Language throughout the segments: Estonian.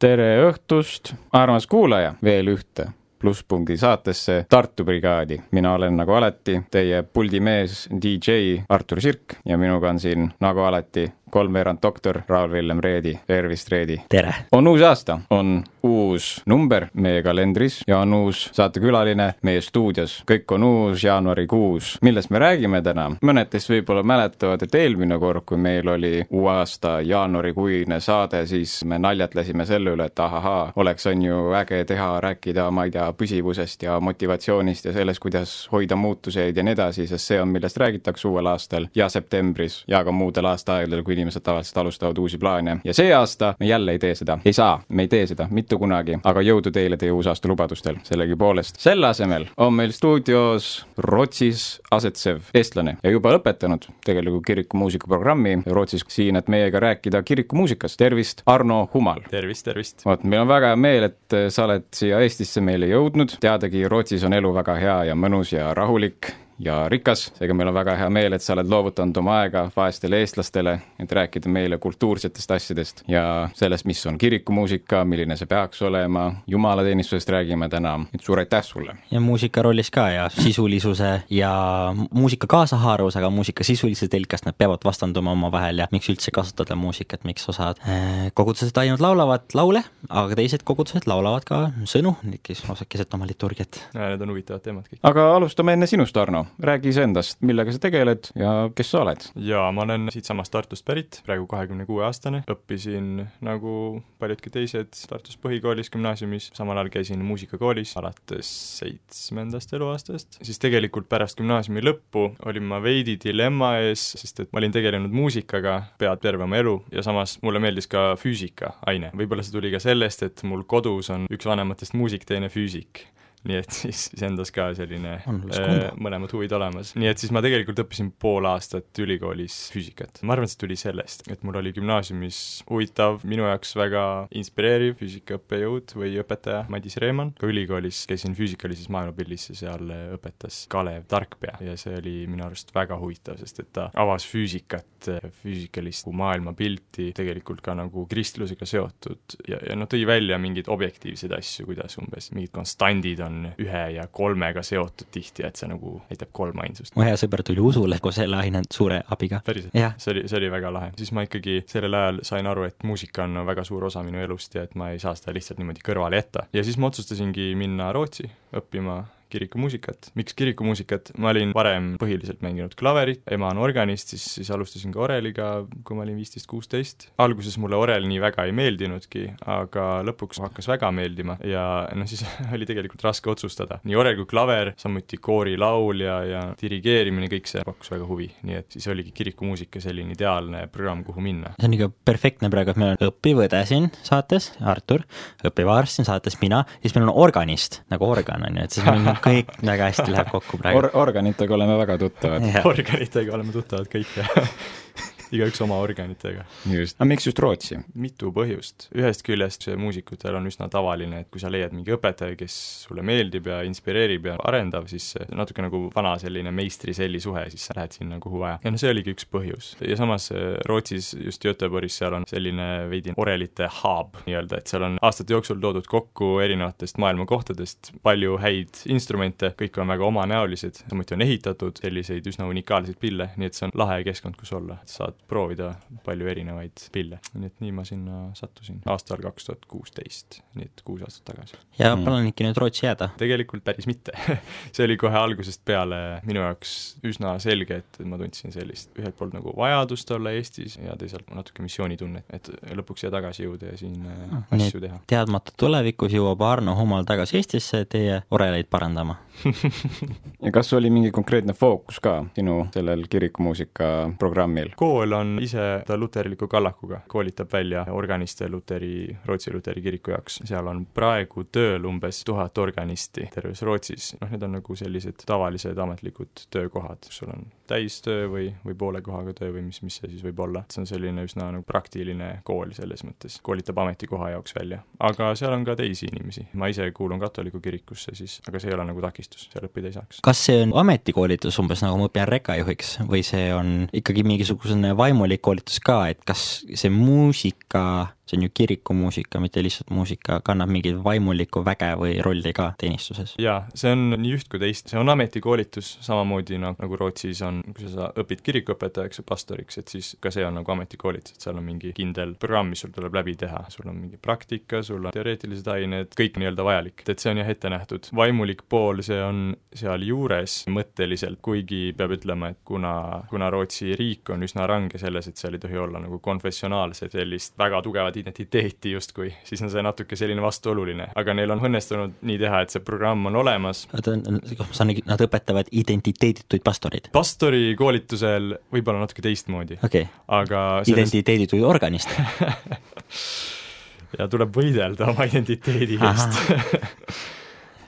tere õhtust, armas kuulaja, veel ühte plusspunkti saatesse Tartu brigaadi. mina olen nagu alati teie puldimees, DJ Artur Sirk ja minuga on siin nagu alati kolmveerand doktor Raul-Villem Reedi, tervist, Reedi! tere! on uus aasta, on uus number meie kalendris ja on uus saatekülaline meie stuudios. kõik on uus jaanuarikuus. millest me räägime täna? mõned teist võib-olla mäletavad, et eelmine kord, kui meil oli uue aasta jaanuarikuine saade, siis me naljatlesime selle üle, et ahahaa, oleks, on ju äge teha, rääkida, ma ei tea, püsivusest ja motivatsioonist ja sellest, kuidas hoida muutuseid ja nii edasi, sest see on, millest räägitakse uuel aastal ja septembris ja ka muudel aastaaegadel, kui inimesed tavaliselt alustavad uusi plaane ja see aasta me jälle ei tee seda, ei saa, me ei tee seda mitte kunagi, aga jõudu teile teie uusaasta lubadustel sellegipoolest. selle asemel on meil stuudios Rootsis asetsev eestlane ja juba lõpetanud tegelikult kirikumuusika programmi Rootsis siin, et meiega rääkida kirikumuusikast. tervist, Arno Humal! tervist, tervist! vot, meil on väga hea meel, et sa oled siia Eestisse meile jõudnud, teadagi, Rootsis on elu väga hea ja mõnus ja rahulik ja rikas, seega meil on väga hea meel, et sa oled loovutanud oma aega vaestele eestlastele, et rääkida meile kultuursetest asjadest ja sellest, mis on kirikumuusika, milline see peaks olema, jumalateenistusest räägime täna, et suur aitäh sulle! ja muusika rollis ka ja sisulisuse ja muusika kaasahaarus, aga muusika sisulisuse telkast, nad peavad vastanduma omavahel ja miks üldse kasutada muusikat, miks osad äh, kogudused ainult laulavad laule, aga teised kogudused laulavad ka sõnu, kes keset oma liturgiat. Need on huvitavad teemad kõik. aga alustame enne sinust, Arno räägi iseendast, millega sa tegeled ja kes sa oled? jaa, ma olen siitsamast Tartust pärit, praegu kahekümne kuue aastane, õppisin nagu paljudki teised Tartus põhikoolis, gümnaasiumis, samal ajal käisin muusikakoolis alates seitsmendast eluaastast, siis tegelikult pärast gümnaasiumi lõppu olin ma veidi dilemma ees, sest et ma olin tegelenud muusikaga pead terve oma elu ja samas mulle meeldis ka füüsika aine. võib-olla see tuli ka sellest, et mul kodus on üks vanematest muusik, teine füüsik nii et siis, endas ka selline äh, mõlemad huvid olemas. nii et siis ma tegelikult õppisin pool aastat ülikoolis füüsikat. ma arvan, et see tuli sellest, et mul oli gümnaasiumis huvitav, minu jaoks väga inspireeriv füüsikaõppejõud või õpetaja Madis Reeman, ka ülikoolis käisin füüsikalises maailmapildis ja seal õpetas Kalev Tarkpea ja see oli minu arust väga huvitav, sest et ta avas füüsikat, füüsikalist maailmapilti tegelikult ka nagu kristlusega seotud ja, ja no tõi välja mingeid objektiivseid asju, kuidas umbes mingid konstandid on on ühe ja kolmega seotud tihti, et see nagu näitab kolmainsust. mu hea sõber tuli usule koos selle aine suure abiga. päriselt? see oli, see oli väga lahe. siis ma ikkagi sellel ajal sain aru, et muusika on väga suur osa minu elust ja et ma ei saa seda lihtsalt niimoodi kõrvale jätta. ja siis ma otsustasingi minna Rootsi õppima kirikumuusikat. miks kirikumuusikat? ma olin varem põhiliselt mänginud klaverit, ema on organist, siis, siis alustasin ka oreliga, kui ma olin viisteist, kuusteist. alguses mulle orel nii väga ei meeldinudki, aga lõpuks hakkas väga meeldima ja noh, siis oli tegelikult raske otsustada. nii orel kui klaver, samuti koorilaul ja, ja dirigeerimine, kõik see pakkus väga huvi, nii et siis oligi kirikumuusika selline ideaalne programm, kuhu minna. see on ikka perfektne praegu, et meil on õppiv õde siin saates, Artur, õppiv arst siin saates, mina, siis meil on organist, nagu organ on ju, et siis meil on kõik väga hästi läheb kokku praegu Or. organitega oleme väga tuttavad. organitega oleme tuttavad kõik, jah igaüks oma organitega. aga miks just Rootsi? mitu põhjust, ühest küljest see muusikutel on üsna tavaline, et kui sa leiad mingi õpetaja, kes sulle meeldib ja inspireerib ja arendav, siis natuke nagu vana selline meistri-selli suhe, siis sa lähed sinna, kuhu vaja. ja no see oligi üks põhjus. ja samas eh, Rootsis, just Göteborgis, seal on selline veidi orelite hub nii-öelda, et seal on aastate jooksul toodud kokku erinevatest maailma kohtadest palju häid instrumente, kõik on väga omanäolised, samuti on ehitatud selliseid üsna unikaalseid pille, nii et see on lahe keskkond, kus olla, et saad proovida palju erinevaid pille. nii et nii ma sinna sattusin aastal kaks tuhat kuusteist, nii et kuus aastat tagasi. ja mm. plaanidki nüüd Rootsi jääda? tegelikult päris mitte see oli kohe algusest peale minu jaoks üsna selge, et ma tundsin sellist ühelt poolt nagu vajadust olla Eestis ja teisalt natuke missioonitunnet, et lõpuks siia tagasi jõuda ja siin mm. asju teha. teadmata tulevikus jõuab Arno Humal tagasi Eestisse teie oreleid parandama ja kas oli mingi konkreetne fookus ka sinu sellel kirikumuusika programmil? kool on ise ta luterliku kallakuga, koolitab välja organiste Luteri, Rootsi Luteri kiriku jaoks. seal on praegu tööl umbes tuhat organisti terves Rootsis, noh, need on nagu sellised tavalised ametlikud töökohad, sul on täistöö või, või poole kohaga töö või mis, mis see siis võib olla. see on selline üsna nagu praktiline kool selles mõttes, koolitab ametikoha jaoks välja. aga seal on ka teisi inimesi, ma ise kuulun katoliku kirikusse siis, aga see ei ole nagu takistus, seal õppida ei saaks. kas see on ametikoolitus umbes nagu ma õpin rekajuhiks või see on ikkagi mingisugune vaimulik koolitus ka, et kas see muusika see on ju kirikumuusika, mitte lihtsalt muusika, kannab mingit vaimulikku väge või rolli ka teenistuses? jaa, see on nii üht kui teist, see on ametikoolitus, samamoodi noh, nagu Rootsis on, kui sa õpid kirikuõpetajaks ja pastoriks, et siis ka see on nagu ametikoolitus, et seal on mingi kindel programm, mis sul tuleb läbi teha, sul on mingi praktika, sul on teoreetilised ained, kõik nii-öelda vajalik, et see on jah ette nähtud. vaimulik pool, see on sealjuures mõtteliselt, kuigi peab ütlema, et kuna, kuna Rootsi riik on üsna range selles, et seal ei tohi olla nagu konfessionaalset sellist väga tugevat identiteeti justkui, siis on see natuke selline vastuoluline. aga neil on õnnestunud nii teha, et see programm on olemas. oota, kas nad õpetavad identiteedituid pastoreid? pastori koolitusel võib-olla natuke teistmoodi okay.. aga sellest... identiteedituid organiste ja tuleb võidelda oma identiteedi eest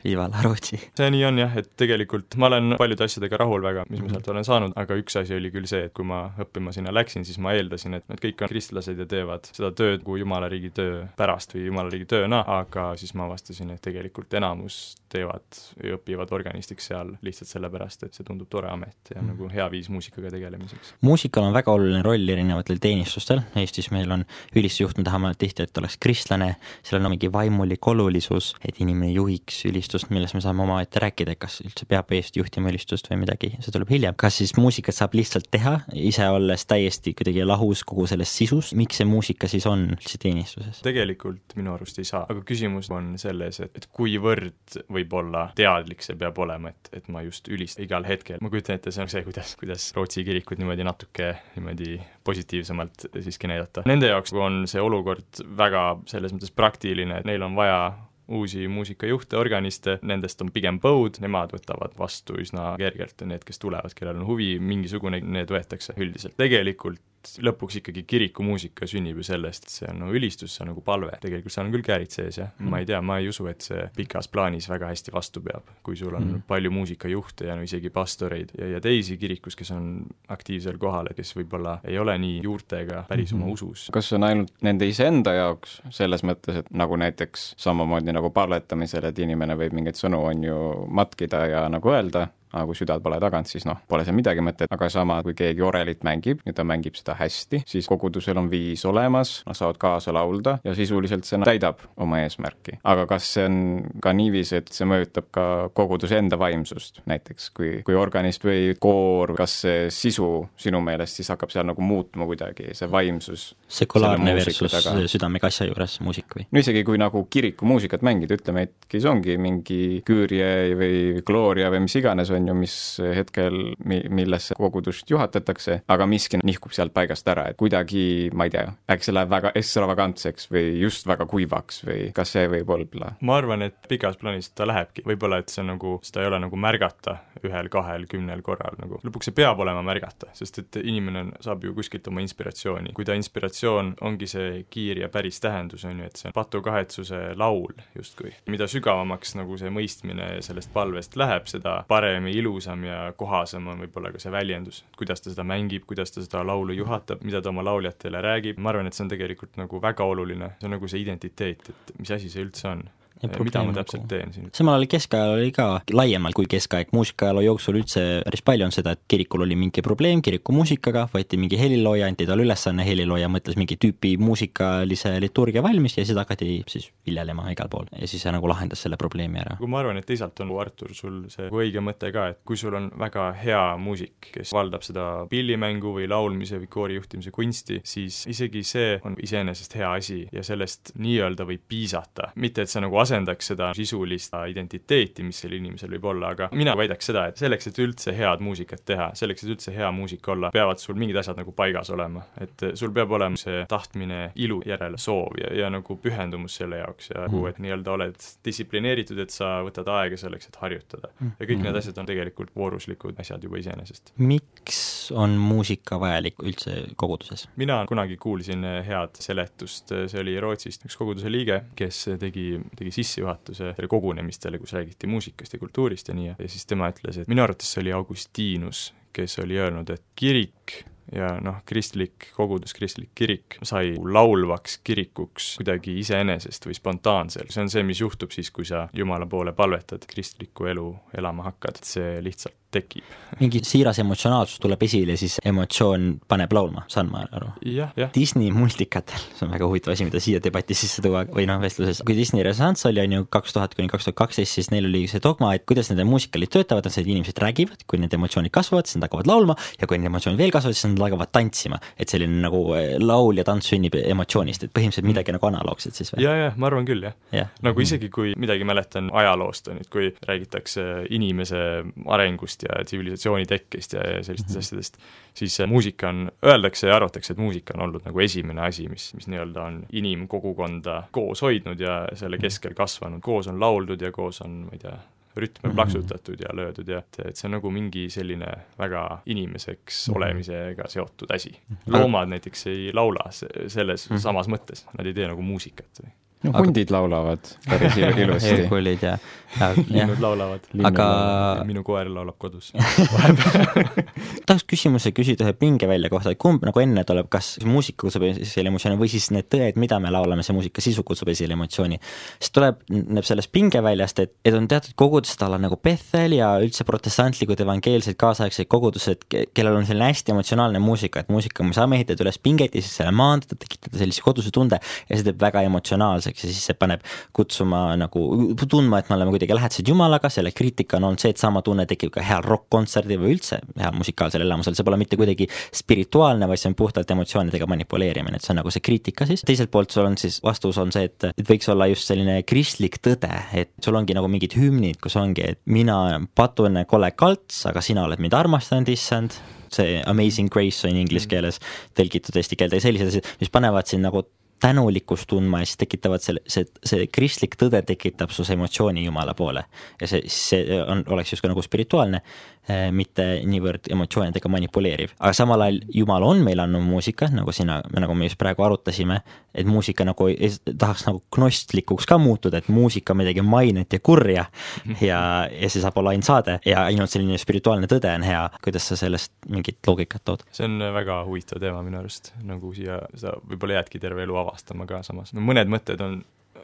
Viva la Rootsi! see nii on jah, et tegelikult ma olen paljude asjadega rahul väga, mis ma sealt olen saanud, aga üks asi oli küll see, et kui ma õppima sinna läksin, siis ma eeldasin, et nad kõik on kristlased ja teevad seda tööd kui Jumala riigi töö pärast või Jumala riigi tööna, aga siis ma avastasin, et tegelikult enamus teevad ja õpivad organistiks seal lihtsalt sellepärast, et see tundub tore amet ja mm. nagu hea viis muusikaga tegelemiseks. muusikal on väga oluline roll erinevatel teenistustel, Eestis meil on ülistusjuht, me tahame tihti, et oleks kristlane, seal on mingi vaimulik olulisus, et inimene juhiks ülistust, millest me saame omaette rääkida, kas üldse peab eest juhtima ülistust või midagi, see tuleb hiljem. kas siis muusikat saab lihtsalt teha, ise olles täiesti kuidagi lahus kogu sellest sisust, miks see muusika siis on üldse teenistuses? tegelikult minu arust ei saa, aga küsimus on selles, et, et kuivõrd võib-olla teadlik see peab olema, et, et ma just ülistan igal hetkel, ma kujutan ette, see on see, kuidas, kuidas Rootsi kirikut niimoodi natuke niimoodi positiivsemalt siiski näidata. Nende jaoks on see olukord väga selles mõttes praktiline, et neil on vaja uusi muusikajuhte, organiste, nendest on pigem põud, nemad võtavad vastu üsna kergelt ja need, kes tulevad, kellel on huvi, mingisugune, need võetakse üldiselt. tegelikult lõpuks ikkagi kirikumuusika sünnib ju sellest, et see on nagu ülistus, see on nagu palve. tegelikult seal on küll käärid sees, jah mm., ma ei tea, ma ei usu, et see pikas plaanis väga hästi vastu peab, kui sul on mm. palju muusikajuhte ja no isegi pastoreid ja, ja teisi kirikus, kes on aktiivsel kohal ja kes võib-olla ei ole nii juurtega päris mm -hmm. oma usus. kas see on ainult nende iseenda jaoks, selles mõttes, et nagu näiteks samamoodi nagu palvetamisel, et inimene võib mingeid sõnu, on ju, matkida ja nagu öelda, aga kui süda pole tagant, siis noh, pole seal midagi mõtet, aga sama, kui keegi orelit mängib ja ta mängib seda hästi, siis kogudusel on viis olemas, nad saavad kaasa laulda ja sisuliselt see täidab oma eesmärki. aga kas see on ka niiviisi, et see mõjutab ka koguduse enda vaimsust, näiteks kui, kui organist või koor, kas see sisu sinu meelest siis hakkab seal nagu muutma kuidagi, see vaimsus? sekulaarne versus südamega asja juures muusik või? no isegi kui nagu kirikumuusikat mängida, ütleme, et see ongi mingi Küürie või Gloria või mis iganes, on on ju, mis hetkel, mi-, millesse kogudust juhatatakse, aga miski nihkub sealt paigast ära, et kuidagi, ma ei tea, äkki see läheb väga ekstravagantseks või just väga kuivaks või kas see võib olla? ma arvan, et pikas plaanis ta lähebki, võib-olla et see nagu, seda ei ole nagu märgata ühel-kahel, kümnel korral nagu, lõpuks see peab olema märgata, sest et inimene saab ju kuskilt oma inspiratsiooni, kui ta inspiratsioon ongi see kiir ja päris tähendus, on ju, et see on patukahetsuse laul justkui. mida sügavamaks nagu see mõistmine sellest palvest läheb, seda parem ilusam ja kohasem on võib-olla ka see väljendus, kuidas ta seda mängib, kuidas ta seda laulu juhatab, mida ta oma lauljatele räägib, ma arvan, et see on tegelikult nagu väga oluline, see on nagu see identiteet, et mis asi see üldse on mida ma täpselt teen siin? samal ajal keskajal oli ka laiemalt kui keskaeg, muusikajaloo jooksul üldse päris palju on seda, et kirikul oli mingi probleem kirikumuusikaga, võeti mingi helilooja, anti talle ülesanne, helilooja mõtles mingi tüüpi muusikalise liturgia valmis ja seda hakati siis viljelema igal pool ja siis see nagu lahendas selle probleemi ära. kui ma arvan, et teisalt on, Artur, sul see õige mõte ka, et kui sul on väga hea muusik, kes valdab seda pillimängu või laulmise või koorijuhtimise kunsti, siis isegi see on iseenesest hea asi ja sellest nii-öelda võib piisata, mitte et sa nagu asendaks seda sisulist identiteeti, mis sellel inimesel võib olla, aga mina väidaks seda, et selleks, et üldse head muusikat teha, selleks, et üldse hea muusik olla, peavad sul mingid asjad nagu paigas olema. et sul peab olema see tahtmine ilu järele soov ja, ja nagu pühendumus selle jaoks ja mm. et nii-öelda oled distsiplineeritud, et sa võtad aega selleks, et harjutada. Mm. ja kõik mm. need asjad on tegelikult vooruslikud asjad juba iseenesest. miks on muusika vajalik üldse koguduses? mina kunagi kuulsin head seletust, see oli Rootsist üks koguduse liige, kes tegi, tegi sissejuhatuse kogunemistele, kus räägiti muusikast ja kultuurist ja nii, ja siis tema ütles, et minu arvates see oli Augustinus, kes oli öelnud, et kirik ja noh, kristlik kogudus, kristlik kirik sai laulvaks kirikuks kuidagi iseenesest või spontaanselt. see on see, mis juhtub siis, kui sa Jumala poole palvetad, kristlikku elu elama hakkad, see lihtsalt tekib. mingi siiras emotsionaalsus tuleb esile, siis emotsioon paneb laulma, saan ma aru? Disney multikatel, see on väga huvitav asi, mida siia debatti sisse tuua või noh, vestluses, kui Disney renessanss oli, on ju kaks tuhat kuni kaks tuhat kaksteist, siis neil oli see dogma, et kuidas nende muusikalid töötavad, on see, et inimesed räägivad, kui nende emotsioonid kasvavad, siis nad hakkavad laulma ja kui nende emotsioonid veel kasvavad, siis nad hakkavad tantsima. et selline nagu eh, laul ja tants sünnib emotsioonist, et põhimõtteliselt midagi nagu analoogset siis või? ja, ja ma arvan küll, jah ja.. nagu isegi, kui midagi mäletan ajaloost, on ju, et kui räägitakse inimese arengust ja tsivilisatsiooni tekkest ja sellistest mm -hmm. asjadest, siis muusika on, öeldakse ja arvatakse, et muusika on olnud nagu esimene asi, mis, mis nii-öelda on inimkogukonda koos hoidnud ja selle keskel kasvanud, koos on lauldud ja koos on, ma ei tea, rütme mhm. plaksutatud ja löödud ja et, et see on nagu mingi selline väga inimeseks mhm. olemisega seotud asi. Mhm. loomad näiteks ei laula selles samas mõttes, nad ei tee nagu muusikat või no aga... hundid laulavad päris ilusti. herkulid ja, ja linnud laulavad. aga minu koer laulab kodus. Tahaks küsimuse küsida ühe pingevälja kohta, et kumb nagu enne tuleb, kas muusika kutsub esile emotsiooni või siis need tõed, mida me laulame, see muusika sisu kutsub esile emotsiooni. siis tuleb, näeb sellest pingeväljast, et, et on teatud kogudused alla nagu Bethel ja üldse protestantlikud evangeelsed kaasaegsed kogudused, kellel on selline hästi emotsionaalne muusika, et muusika, me saame ehitada üles pinget ja siis selle maandada, tekitada sellise koduse tunde ja see teeb väga emotsionaalseks ja siis see paneb kutsuma nagu, tundma, et me oleme kuidagi lähedased Jumalaga, selle kriitika on olnud see, et sama tunne tekib ka heal rokk-kontserdil või üldse heal musikaalsel elamusel, see pole mitte kuidagi spirituaalne, vaid see on puhtalt emotsioonidega manipuleerimine, et see on nagu see kriitika siis, teiselt poolt sul on siis, vastus on see, et, et võiks olla just selline kristlik tõde, et sul ongi nagu mingid hümnid, kus ongi, et mina patune kole kalts, aga sina oled mind armastanud, issand, see Amazing Grace on inglise keeles tõlgitud eesti keelde ja sellised asjad, mis panevad sind nagu tänulikkust tundma ja siis tekitavad selle, see, see kristlik tõde tekitab sus emotsiooni Jumala poole. ja see, see on, oleks justkui nagu spirituaalne, mitte niivõrd emotsioonidega manipuleeriv. aga samal ajal Jumal on meile andnud muusika, nagu sina, nagu me just praegu arutasime, et muusika nagu ei, tahaks nagu gnostlikuks ka muutuda, et muusika on midagi mainet ja kurja ja, ja see saab olla ainult saade ja ainult selline spirituaalne tõde on hea. kuidas sa sellest mingit loogikat tood? see on väga huvitav teema minu arust, nagu siia sa võib-olla jäädki terve elu avastama ka samas. no mõned mõtted on,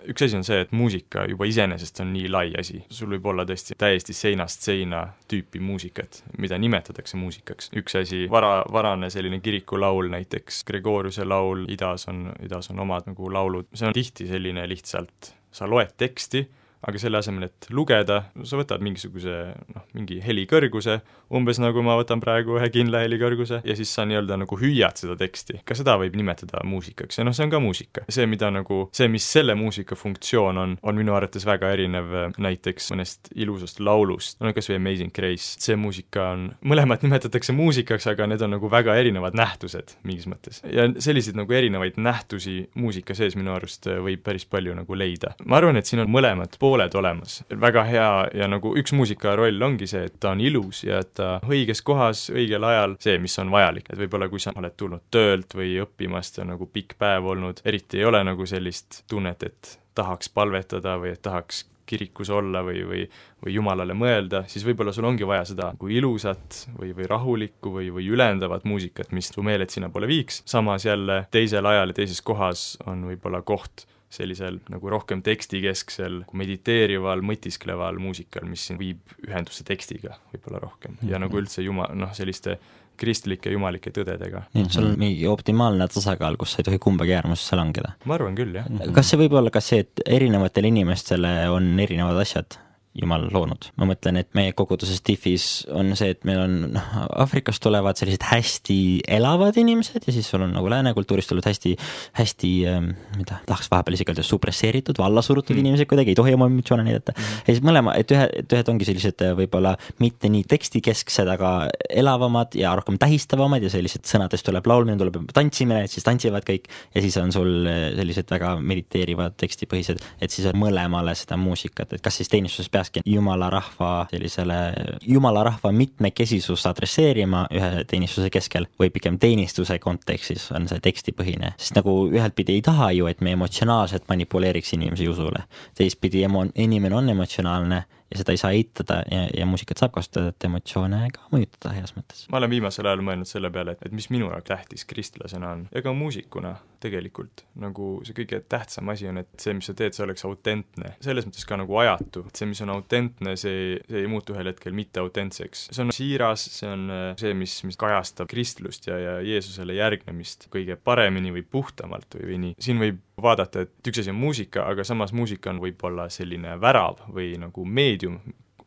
üks asi on see, et muusika juba iseenesest on nii lai asi, sul võib olla tõesti täiesti seinast seina tüüpi muusikat, mida nimetatakse muusikaks. üks asi, vara, varane selline kirikulaul näiteks, Gregoriuse laul, idas on, idas on omad nagu laulud, see on tihti selline lihtsalt, sa loed teksti, aga selle asemel, et lugeda, sa võtad mingisuguse noh, mingi helikõrguse, umbes nagu ma võtan praegu ühe kindla helikõrguse, ja siis sa nii-öelda nagu hüüad seda teksti. ka seda võib nimetada muusikaks ja noh, see on ka muusika. see, mida nagu, see, mis selle muusika funktsioon on, on minu arvates väga erinev äh, näiteks mõnest ilusast laulust, no kas või Amazing Grace, see muusika on, mõlemat nimetatakse muusikaks, aga need on nagu väga erinevad nähtused mingis mõttes. ja selliseid nagu erinevaid nähtusi muusika sees minu arust äh, võib päris palju nagu leida. ma arvan, et siin on mõlemad pooled olemas. väga hea ja nagu üks muusika roll ongi see, et ta on ilus ja et ta õiges kohas, õigel ajal, see, mis on vajalik, et võib-olla kui sa oled tulnud töölt või õppimast ja nagu pikk päev olnud, eriti ei ole nagu sellist tunnet, et tahaks palvetada või et tahaks kirikus olla või, või, või Jumalale mõelda, siis võib-olla sul ongi vaja seda nagu ilusat või, või rahulikku või, või ülendavat muusikat, mis su meeled sinnapoole viiks, samas jälle teisel ajal ja teises kohas on võib-olla koht sellisel nagu rohkem tekstikesksel, mediteerival, mõtiskleval muusikal, mis viib ühendusse tekstiga võib-olla rohkem ja mm -hmm. nagu üldse juma-, noh, selliste kristlike jumalike tõdedega. nii et sul on mingi optimaalne tasakaal, kus sa ei tohi kumbagi äärmusesse langeda? ma arvan küll, jah. kas see võib olla ka see, et erinevatele inimestele on erinevad asjad Jumal loonud. ma mõtlen, et meie koguduses TIFis on see, et meil on noh, Aafrikast tulevad sellised hästi elavad inimesed ja siis sul on nagu lääne kultuurist tulevad hästi, hästi ähm, mida tahaks vahepeal isegi öelda supresseeritud, allasurutud mm. inimesed kuidagi, ei tohi oma emotsioone näidata mm. ja siis mõlema, et ühe, et ühed ongi sellised äh, võib-olla mitte nii tekstikesksed, aga elavamad ja rohkem tähistavamad ja sellised sõnadest tuleb laulmine, tuleb tantsimine, et siis tantsivad kõik ja siis on sul äh, sellised väga mediteerivad tekstipõhised, et siis on mõlemale seda muusikat, et kas siis teenistuses peaks peakski jumala rahva sellisele, jumala rahva mitmekesisust adresseerima ühe teenistuse keskel või pigem teenistuse kontekstis on see tekstipõhine, sest nagu ühelt pidi ei taha ju, et me emotsionaalselt manipuleeriks inimese usule. teistpidi emo-, inimene on emotsionaalne ja seda ei saa eitada ja, ja muusikat saab kasutada, et emotsioone ka mõjutada heas mõttes. ma olen viimasel ajal mõelnud selle peale, et, et mis minu jaoks tähtis kristlasena on ja ka muusikuna tegelikult, nagu see kõige tähtsam asi on, et see, mis sa teed, see oleks autentne. selles mõttes ka nagu ajatu, et see, mis on autentne, see, see ei muutu ühel hetkel mitteautentseks. see on siiras, see on äh, see, mis, mis kajastab kristlust ja, ja Jeesusele järgnemist kõige paremini või puhtamalt või, või nii. siin võib vaadata, et üks asi on muusika, aga samas muusika on võib-olla selline värav või nagu meedium,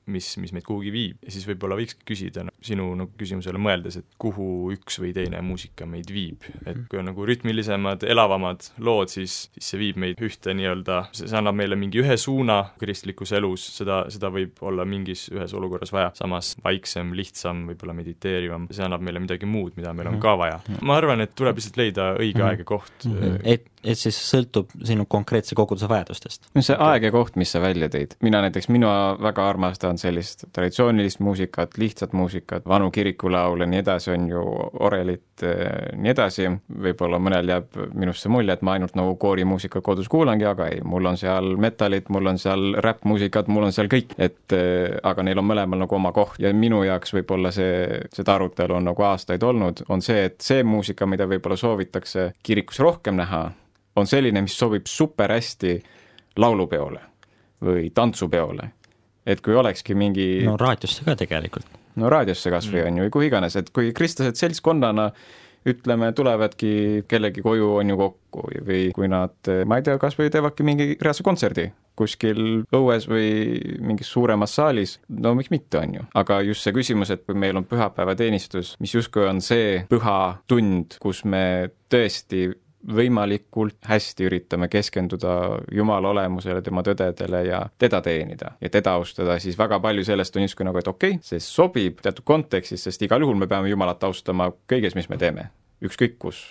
mis, mis meid kuhugi viib. ja siis võib-olla võikski küsida no, sinu nagu küsimusele mõeldes, et kuhu üks või teine muusika meid viib. et mhm. kui on nagu rütmilisemad, elavamad lood, siis, siis see viib meid ühte nii-öelda, see annab meile mingi ühe suuna kristlikus elus, seda, seda võib olla mingis ühes olukorras vaja, samas vaiksem, lihtsam, võib-olla mediteerivam, see annab meile midagi muud, mida meil on mhm. ka vaja. ma arvan, et tuleb lihtsalt leida õige mm -hmm. aeg ja koht mm. -hmm. et, et siis sõltub sinu konkreetse koguduse vajadustest? see aeg ja koht, mis sa välja tõid, mina näiteks, mina väga armastan sellist traditsioonilist muusikat, lihtsat muusikat, vanu kirikulaule, nii edasi, on ju, orelit, eh, nii edasi, võib-olla mõnel jääb minust see mulje, et ma ainult nagu koorimuusikat kodus kuulangi, aga ei, mul on seal metalit, mul on seal räppmuusikat, mul on seal kõik, et eh, aga neil on mõlemal nagu oma koht. Ja minu jaoks võib-olla see, seda arutelu on nagu aastaid olnud, on see, et see muusika, mida võib-olla soovitakse kirikus rohkem näha, on selline, mis sobib super hästi laulupeole või tantsupeole et kui olekski mingi no raadiosse ka tegelikult. no raadiosse kas või mm. on ju, või kuhu iganes, et kui kristlased seltskonnana ütleme, tulevadki kellegi koju, on ju, kokku või kui nad, ma ei tea, kas või teevadki mingi reaalse kontserdi kuskil õues või mingis suuremas saalis, no miks mitte, on ju. aga just see küsimus, et kui meil on pühapäevateenistus, mis justkui on see püha tund, kus me tõesti võimalikult hästi üritame keskenduda Jumala olemusele, tema tõdedele ja teda teenida. Ja teda austada, siis väga palju sellest on justkui nagu, et okei okay,, see sobib teatud kontekstis, sest igal juhul me peame Jumalat austama kõiges, mis me teeme, ükskõik kus,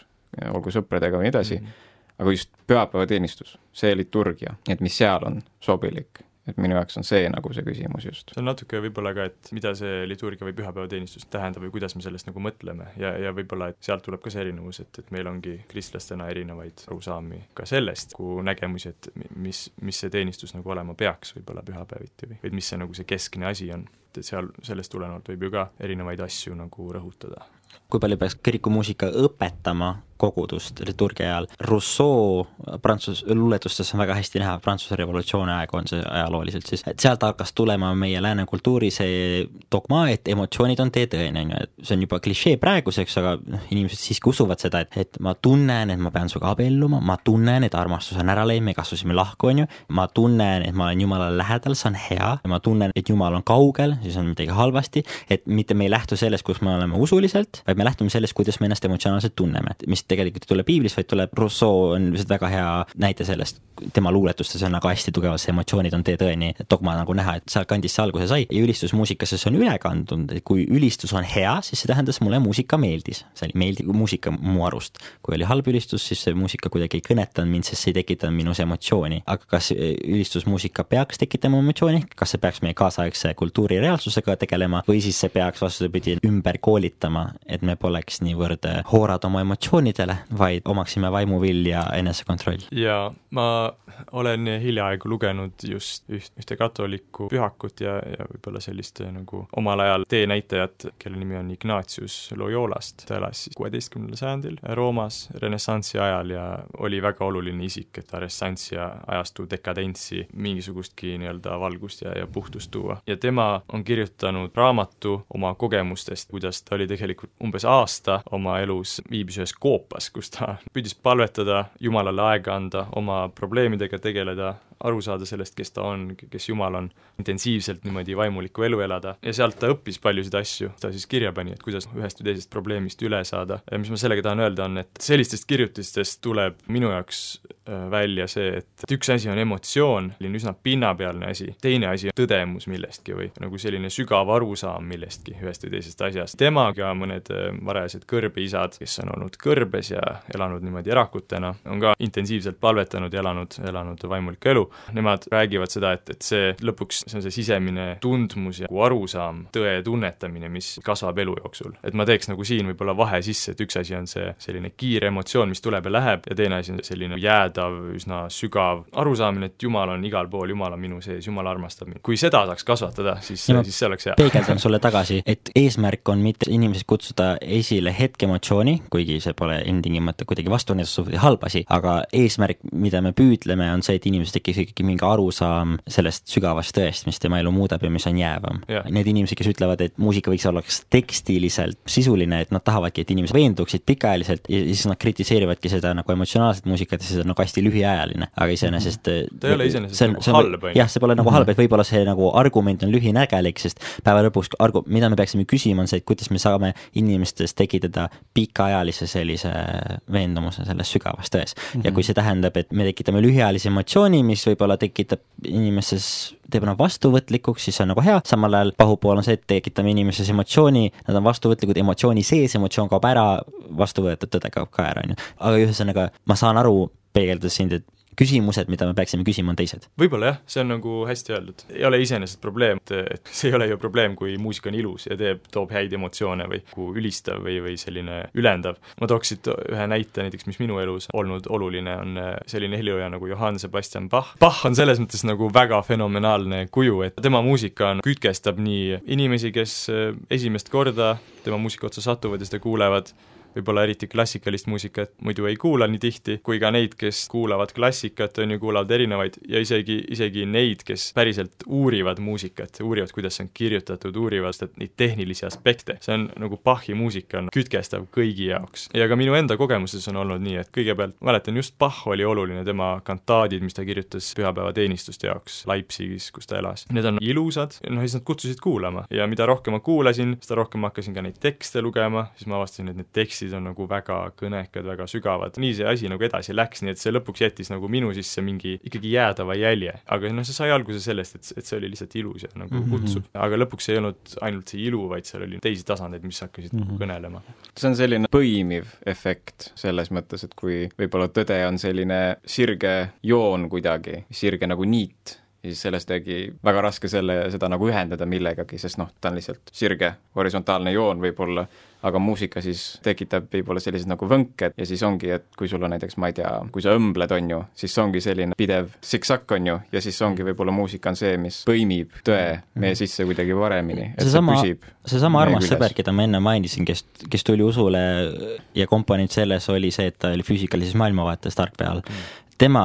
olgu sõpradega või nii edasi. Mm, -hmm. aga just pühapäevateenistus, see liturgia, et mis seal on sobilik et minu jaoks on see nagu see küsimus just. see on natuke võib-olla ka, et mida see liturgia või pühapäevateenistus tähendab või kuidas me sellest nagu mõtleme ja, ja võib-olla, et sealt tuleb ka see erinevus, et, et meil ongi kristlastena erinevaid arusaami ka sellest, kui nägemusi, et mis, mis see teenistus nagu olema peaks võib-olla pühapäeviti või, või mis see nagu see keskne asi on. et seal, sellest tulenevalt võib ju ka erinevaid asju nagu rõhutada kui palju peaks kirikumuusika õpetama kogudust liturgia ajal. Rousseau Prantsuse luuletustes on väga hästi näha, Prantsuse revolutsiooni aeg on see ajalooliselt siis, et sealt hakkas tulema meie lääne kultuuri see dogma, et emotsioonid on teetõene, on ju, et see on juba klišee praeguseks, aga noh, inimesed siiski usuvad seda, et, et ma tunnen, et ma pean sinuga abielluma, ma tunnen, et armastus on ära läinud, me kasvasime lahku, on ju, ma tunnen, et ma olen Jumalale lähedal, see on hea, ma tunnen, et Jumal on kaugel, siis on midagi halvasti, et mitte me ei lähtu sellest, kus me oleme usuliselt, vaid me lähtume sellest, kuidas me ennast emotsionaalselt tunneme, mis tegelikult ei tule piiblist, vaid tuleb Rousseau on lihtsalt väga hea näite sellest, tema luuletustes on nagu hästi tugevalt see emotsioonid on tee tõeni dogma nagu näha, et sealtkandist see alguse sai. ja ülistusmuusikasse see on üle kandunud, et kui ülistus on hea, siis see tähendas mulle muusika meeldis, see oli meeldiv muusika mu arust. kui oli halb ülistus, siis see muusika kuidagi ei kõnetanud mind, sest see ei tekitanud minus emotsiooni. aga kas ülistusmuusika peaks tekitama emotsiooni, kas see peaks meie kaasaegse kultuuri reaalsusega tegelema või siis see peaks vastupidi ümber koolitama, et me poleks niivõrd hoorad oma emotsioonide endale, vaid omaksime vaimuvill ja enesekontroll. ja ma olen hiljaaegu lugenud just üht, ühte katolikku pühakut ja, ja võib-olla sellist nagu omal ajal teenäitajat, kelle nimi on Ignatius Loyolast, ta elas siis kuueteistkümnendal sajandil Roomas renessansi ajal ja oli väga oluline isik, et ta renessansi ajastu dekadentsi mingisugustki nii-öelda valgust ja, ja puhtust tuua. ja tema on kirjutanud raamatu oma kogemustest, kuidas ta oli tegelikult umbes aasta oma elus, viibis ühes koopas, Euroopas, kus ta püüdis palvetada, Jumalale aega anda, oma probleemidega tegeleda, aru saada sellest, kes ta on, kes Jumal on, intensiivselt niimoodi vaimulikku elu elada. Ja sealt ta õppis paljusid asju, ta siis kirja pani, et kuidas ühest või teisest probleemist üle saada. Ja mis ma sellega tahan öelda, on, et sellistest kirjutistest tuleb minu jaoks äh, välja see, et üks asi on emotsioon, selline üsna pinnapealne asi, teine asi on tõdemus millestki või nagu selline sügav arusaam millestki, ühest või teisest asjast. temaga mõned äh, varajased kõrbeisad, kes on olnud kõrbes ja elanud niimoodi erakutena, on ka intensiivselt palvetanud ja elanud, elanud vaimulikku elu nemad räägivad seda, et, et see lõpuks, see on see sisemine tundmus ja nagu arusaam, tõe tunnetamine, mis kasvab elu jooksul. et ma teeks nagu siin võib-olla vahe sisse, et üks asi on see selline kiire emotsioon, mis tuleb ja läheb, ja teine asi on selline jäädav, üsna sügav arusaamine, et Jumal on igal pool, Jumal on minu sees, Jumal armastab mind. kui seda saaks kasvatada, siis, siis see oleks hea. peegeldan sulle tagasi, et eesmärk on mitte inimesi kutsuda esile hetkeemotsiooni, kuigi see pole ilmtingimata kuidagi vastunäidustuv või halb asi, aga eesmärk, mida me püüdleme, on see, et inimesel tekiks ikkagi mingi arusaam sellest sügavast tõest, mis tema elu muudab ja mis on jäävam yeah.. Need inimesed, kes ütlevad, et muusika võiks olla kas tekstiliselt sisuline, et nad tahavadki, et inimesed veenduksid pikaajaliselt ja siis nad kritiseerivadki seda nagu emotsionaalset muusikat ja on nagu hästi lühiajaline, aga iseenesest mm -hmm. ta ei ole iseenesest nagu halb, on ju. jah, see pole nagu mm -hmm. halb, et võib-olla see nagu argument on lühinägelik, sest päeva lõpuks argu-, mida me peaksime küsima, on see, et kuidas me saame inimestes tekitada pikaajalise sellise veendumuse selles sügavas tões mm. -hmm. ja kui see tähendab, et me tekitame lühiajalise emotsiooni, mis võib-olla tekitab inimeses teeb nad vastuvõtlikuks, siis see on nagu hea, samal ajal pahupool on see, et tekitame inimeses emotsiooni, nad on vastuvõtlikud emotsiooni sees, emotsioon kaob ära, vastu võetud tõde kaob ka ära, on ju. aga ühesõnaga, ma saan aru, peegeldas sind, et küsimused, mida me peaksime küsima, on teised. võib-olla jah, see on nagu hästi öeldud. ei ole iseenesest probleem, et see ei ole ju probleem, kui muusika on ilus ja teeb, toob häid emotsioone või nagu ülistav või, või selline ülendav. ma tooks siit ühe näite näiteks, mis minu elus olnud oluline, on äh, selline helilooja nagu Johann Sebastian Bach. Bach on selles mõttes nagu väga fenomenaalne kuju, et tema muusika on, kütkestab nii inimesi, kes äh, esimest korda tema muusika otsa satuvad ja seda kuulevad, võib-olla eriti klassikalist muusikat muidu ei kuula nii tihti, kui ka neid, kes kuulavad klassikat, on ju, kuulavad erinevaid ja isegi, isegi neid, kes päriselt uurivad muusikat, uurivad, kuidas see on kirjutatud, uurivad seda, neid tehnilisi aspekte. see on nagu Bachi muusika on kütkestav kõigi jaoks. ja ka minu enda kogemuses on olnud nii, et kõigepealt mäletan, just Bach oli oluline, tema kantaadid, mis ta kirjutas pühapäevateenistuste jaoks Leipzigis, kus ta elas. Need on ilusad, noh siis nad kutsusid kuulama ja mida rohkem ma kuulasin, seda rohkem ma hakkasin ka neid tekste lugema, siis ma avastasin, et need tekstid tekstid on nagu väga kõnekad, väga sügavad, nii see asi nagu edasi läks, nii et see lõpuks jättis nagu minu sisse mingi ikkagi jäädava jälje. aga noh, see sai alguse sellest, et, et see oli lihtsalt ilus ja nagu mm -hmm. kutsuv. aga lõpuks ei olnud ainult see ilu, vaid seal oli teisi tasandeid, mis hakkasid mm -hmm. kõnelema. see on selline põimiv efekt selles mõttes, et kui võib-olla tõde on selline sirge joon kuidagi, sirge nagu niit, ja siis sellest tegi väga raske selle, seda nagu ühendada millegagi, sest noh, ta on lihtsalt sirge horisontaalne joon võib-olla aga muusika siis tekitab võib-olla sellised nagu võnked ja siis ongi, et kui sul on näiteks, ma ei tea, kui sa õmbled, on ju, siis ongi selline pidev siksak, on ju, ja siis ongi võib-olla muusika on see, mis põimib tõe mhm. meie sisse kuidagi paremini, et seesama, see püsib seesama armas sõber, keda ma enne mainisin, kes, kes tuli usule ja komponent selles oli see, et ta oli füüsikalises maailmavaates tark peal mm., tema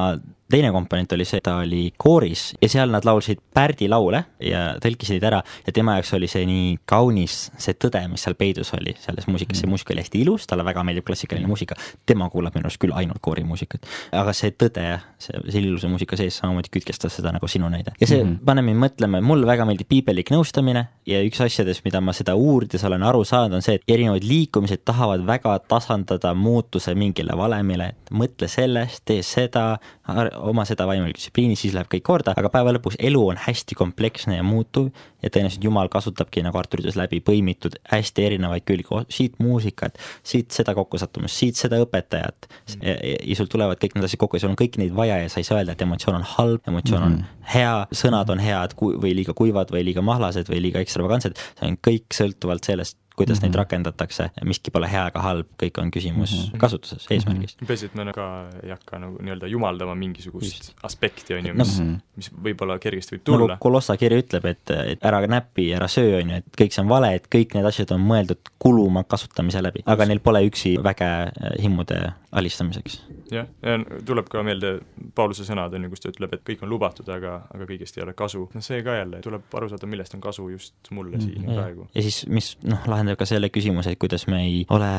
teine komponent oli see, ta oli kooris ja seal nad laulsid Pärdi laule ja tõlkisid ära ja tema jaoks oli see nii kaunis, see tõde, mis seal peidus oli selles muusikas, see mm. muusika oli hästi ilus, talle väga meeldib klassikaline muusika, tema kuulab minu arust küll ainult koorimuusikat. aga see tõde, see, see ilusa muusika sees samamoodi kütkestas seda nagu sinu näide. ja see mm -hmm. paneb mind mõtlema, mulle väga meeldib piibellik nõustamine ja üks asjadest, mida ma seda uurides olen aru saanud, on see, et erinevad liikumised tahavad väga tasandada muutuse mingile valemile, et mõtle sellest, tee seda, oma seda vaimulist distsipliini, siis läheb kõik korda, aga päeva lõpuks elu on hästi kompleksne ja muutuv ja tõenäoliselt Jumal kasutabki, nagu Artur ütles, läbi põimitud hästi erinevaid külgi, siit muusikat, siit seda kokkusattumust, siit seda õpetajat mm. ja, ja sul tulevad kõik need asjad kokku ja sul on kõiki neid vaja ja sa ei saa öelda, et emotsioon on halb, emotsioon mm -hmm. on hea, sõnad on head või liiga kuivad või liiga mahlased või liiga ekstravagantsed, see on kõik sõltuvalt sellest, kuidas mm -hmm. neid mhm. rakendatakse, miski pole hea ega halb, kõik on küsimus mm -hmm. kasutuses, eesmärgis mm. -hmm. peaasi, et me ka ei hakka nagu nii-öelda jumaldama mingisugust Just. aspekti, on ju, mis no,, mis võib-olla kergesti võib tulla. nagu Kolossa kiri ütleb, et, et ära näpi, ära söö, on ju, et kõik see on vale, et kõik need asjad on mõeldud kuluma kasutamise läbi, aga neil pole üksi väge äh, himmude alistamiseks. jah, ja tuleb ka meelde Pauluse sõnad, on ju, kus ta ütleb, et kõik on lubatud, aga, aga kõigest ei ole kasu. no see ka jälle, tuleb aru saada, millest on kasu just mulle mm, siin ja praegu. ja siis, mis noh, lahendab lahendab ka selle küsimuse, et kuidas me ei ole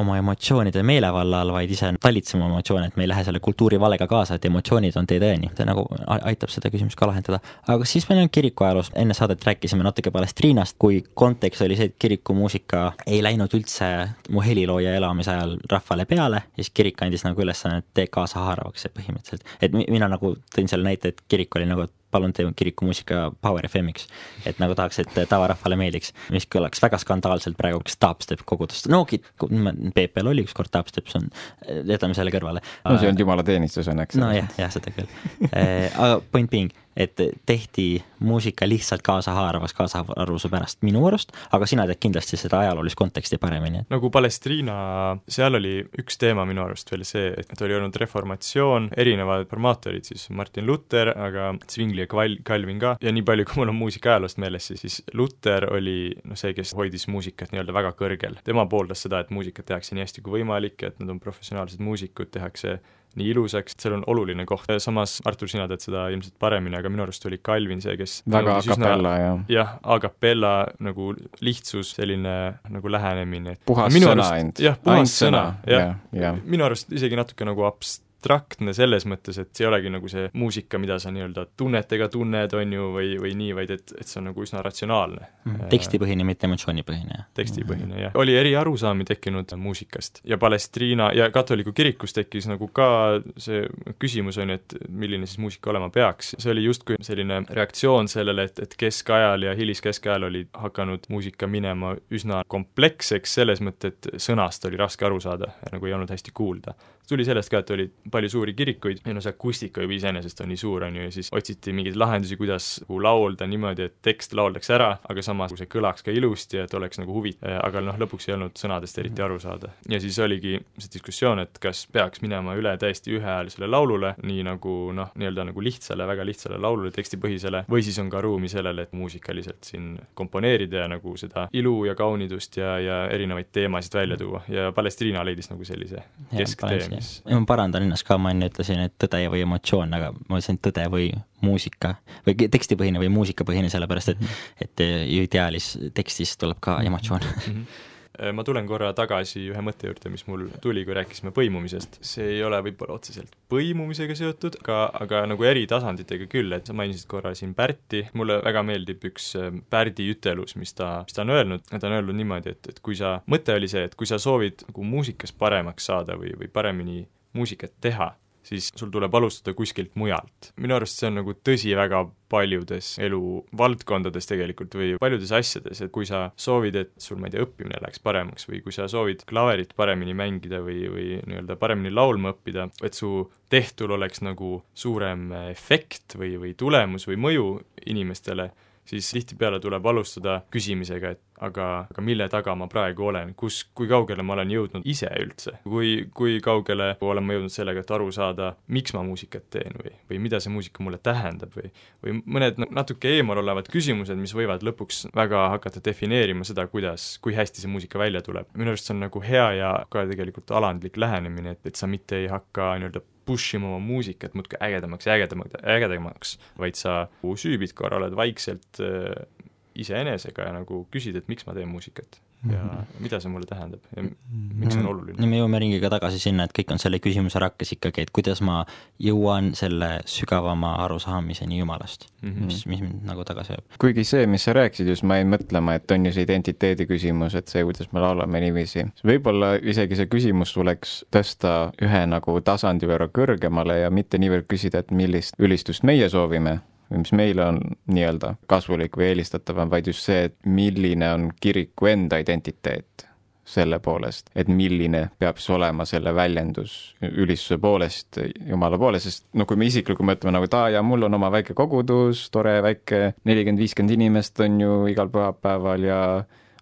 oma emotsioonide meelevalla all, vaid ise talitseme emotsioone, et me ei lähe selle kultuurivalega kaasa, et emotsioonid on tee tõeni. see nagu aitab seda küsimust ka lahendada. aga siis meil on kiriku ajaloost, enne saadet rääkisime natuke Palestriinast, kui kontekst oli see, et kirikumuusika ei läinud üldse mu helilooja elamise ajal rahvale peale siis kirik andis nagu ülesanne, et tee kaasahaaravaks see põhimõtteliselt. et mina nagu tõin selle näite, et kirik oli nagu palun tee kirikumuusika Power FM-iks. et nagu tahaks, et tavarahvale meeldiks, mis kõlaks väga skandaalselt praegu, kas dubstep kogudust, no PP-l oli ükskord dubstep, see on, jätame selle kõrvale. no see on jumalateenistus õnneks. nojah, jah, seda küll aga point being et tehti muusika lihtsalt kaasahaaravas kaasaharvuse pärast minu arust, aga sina tead kindlasti seda ajaloolist konteksti paremini. nagu Palestriina, seal oli üks teema minu arust veel see, et oli olnud reformatsioon, erinevad formaatorid siis, Martin Luther, aga Zwingli ja Kval-, Calvin ka, ja nii palju, kui mul on muusika ajaloost meeles, siis Luther oli noh, see, kes hoidis muusikat nii-öelda väga kõrgel. tema pooldas seda, et muusikat tehakse nii hästi kui võimalik, et nad on professionaalsed muusikud, tehakse nii ilusaks, seal on oluline koht, samas Artur, sina tead seda ilmselt paremini, aga minu arust oli Calvin see, kes väga a capella, jah. jah, a capella nagu lihtsus, selline nagu lähenemine. puhas sõna ainult. jah, puhas sõna, jah ja. ja.. minu arust isegi natuke nagu abst-, abstraktne selles mõttes, et see ei olegi nagu see muusika, mida sa nii-öelda tunnetega tunned, on ju, või, või nii, vaid et, et see on nagu üsna ratsionaalne mm,. tekstipõhine, mitte emotsioonipõhine. tekstipõhine, jah. oli eri arusaami tekkinud muusikast ja Palestriina ja katoliku kirikus tekkis nagu ka see küsimus, on ju, et milline siis muusika olema peaks, see oli justkui selline reaktsioon sellele, et, et keskajal ja hiliskeskajal oli hakanud muusika minema üsna kompleksseks selles mõttes, et sõnast oli raske aru saada ja nagu ei olnud hästi kuulda tuli sellest ka, et oli palju suuri kirikuid. Ja no see akustika juba iseenesest on nii suur, on ju, ja siis otsiti mingeid lahendusi, kuidas nagu laulda niimoodi, et tekst lauldaks ära, aga samas see kõlaks ka ilusti, et oleks nagu huvi-, aga noh, lõpuks ei olnud sõnadest eriti aru saada. ja siis oligi see diskussioon, et kas peaks minema üle täiesti ühehäälsele laulule, nii nagu noh, nii-öelda nagu lihtsale, väga lihtsale laulule, tekstipõhisele, või siis on ka ruumi sellele, et muusikaliselt siin komponeerida ja nagu seda ilu ja kaunidust ja, ja erinevaid teemasid välja tuua. Ja Palestriina leidis nagu sellise kesktee siis. ja ma parandan ennast ka, ma enne ütlesin, et tõde või emotsioon, aga ma ütlesin tõde või muusika või tekstipõhine või muusikapõhine, sellepärast et -hmm. et ideaalis tekstis tuleb ka emotsioon mm. -hmm ma tulen korra tagasi ühe mõtte juurde, mis mul tuli, kui rääkisime põimumisest. see ei ole võib-olla otseselt põimumisega seotud, aga, aga nagu eri tasanditega küll, et sa mainisid korra siin Pärti, mulle väga meeldib üks äh, Pärdi ütelus, mis ta, mis ta on öelnud, ta on öelnud niimoodi, et, et kui sa, mõte oli see, et kui sa soovid nagu muusikas paremaks saada või, või paremini muusikat teha, siis sul tuleb alustada kuskilt mujalt. minu arust see on nagu tõsi väga paljudes eluvaldkondades tegelikult või paljudes asjades, et kui sa soovid, et sul, ma ei tea, õppimine läheks paremaks või kui sa soovid klaverit paremini mängida või, või nii-öelda paremini laulma õppida, et su tehtul oleks nagu suurem efekt või, või tulemus või mõju inimestele, siis tihtipeale tuleb alustada küsimisega, et aga, aga mille taga ma praegu olen, kus, kui kaugele ma olen jõudnud ise üldse, kui, kui kaugele olen ma jõudnud sellega, et aru saada, miks ma muusikat teen või, või mida see muusika mulle tähendab või või mõned natuke eemal olevad küsimused, mis võivad lõpuks väga hakata defineerima seda, kuidas, kui hästi see muusika välja tuleb. minu arust see on nagu hea ja ka tegelikult alandlik lähenemine, et, et sa mitte ei hakka nii-öelda push ima oma muusikat muudkui ägedamaks ja ägedamaks, ägedamaks, vaid sa süübid korra, oled vaikselt iseenesega ja nagu küsid, et miks ma teen muusikat ja mm -hmm. mida see mulle tähendab ja miks see on oluline. no me jõuame ringiga tagasi sinna, et kõik on selle küsimuse rakkes ikkagi, et kuidas ma jõuan selle sügavama arusaamiseni Jumalast mm, -hmm. mis, mis mind nagu tagasi ajab. kuigi see, mis sa rääkisid, just ma jäin mõtlema, et on ju see identiteedi küsimus, et see, kuidas me laulame niiviisi, võib-olla isegi see küsimus tuleks tõsta ühe nagu tasandi võrra kõrgemale ja mitte niivõrd küsida, et millist ülistust meie soovime või mis meile on nii-öelda kasulik või eelistatavam, vaid just see, et milline on kiriku enda identiteet selle poolest, et milline peab siis olema selle väljendus ülistuse poolest, Jumala poole, sest no kui me isiklikult mõtleme nagu, et aa jaa, mul on oma väike kogudus, tore väike nelikümmend, viiskümmend inimest on ju igal pühapäeval ja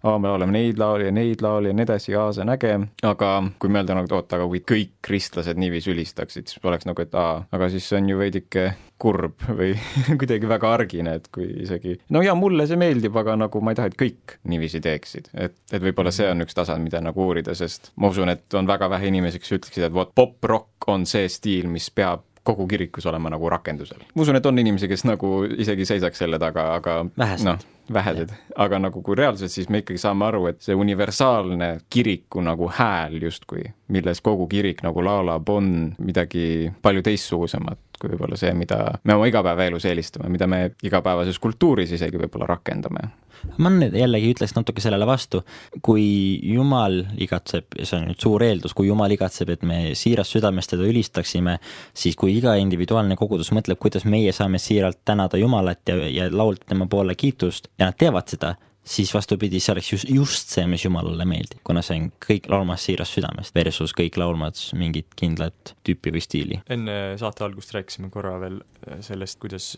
aa, me oleme neid laule ja neid laule ja nii edasi, aa, see on äge, aga kui mõelda nagu, et oot, aga kui kõik kristlased niiviisi ülistaksid, siis oleks nagu, et aa, aga siis see on ju veidike kurb või kuidagi väga argine, et kui isegi no jaa, mulle see meeldib, aga nagu ma ei taha, et kõik niiviisi teeksid, et, et võib-olla see on üks tasand, mida nagu uurida, sest ma usun, et on väga vähe inimesi, kes ütleksid, et vot pop-rock on see stiil, mis peab kogu kirikus olema nagu rakendusel. ma usun, et on inimesi, kes nagu isegi seisaks selle taga, aga noh, vähesed, aga nagu kui reaalselt, siis me ikkagi saame aru, et see universaalne kiriku nagu hääl justkui, milles kogu kirik nagu laulab, on midagi palju teistsugusemat kui võib-olla see, mida me oma igapäevaelus eelistame, mida me igapäevases kultuuris isegi võib-olla rakendame ma nüüd jällegi ütleks natuke sellele vastu, kui Jumal igatseb, see on nüüd suur eeldus, kui Jumal igatseb, et me siirast südamest teda ülistaksime, siis kui iga individuaalne kogudus mõtleb, kuidas meie saame siiralt tänada Jumalat ja, ja laulda tema poole kiitust ja nad teevad seda, siis vastupidi, see oleks just, just see, mis Jumalale meeldib, kuna see on kõik laulmas siirast südamest versus kõik laulmas mingit kindlat tüüpi või stiili. enne saate algust rääkisime korra veel sellest, kuidas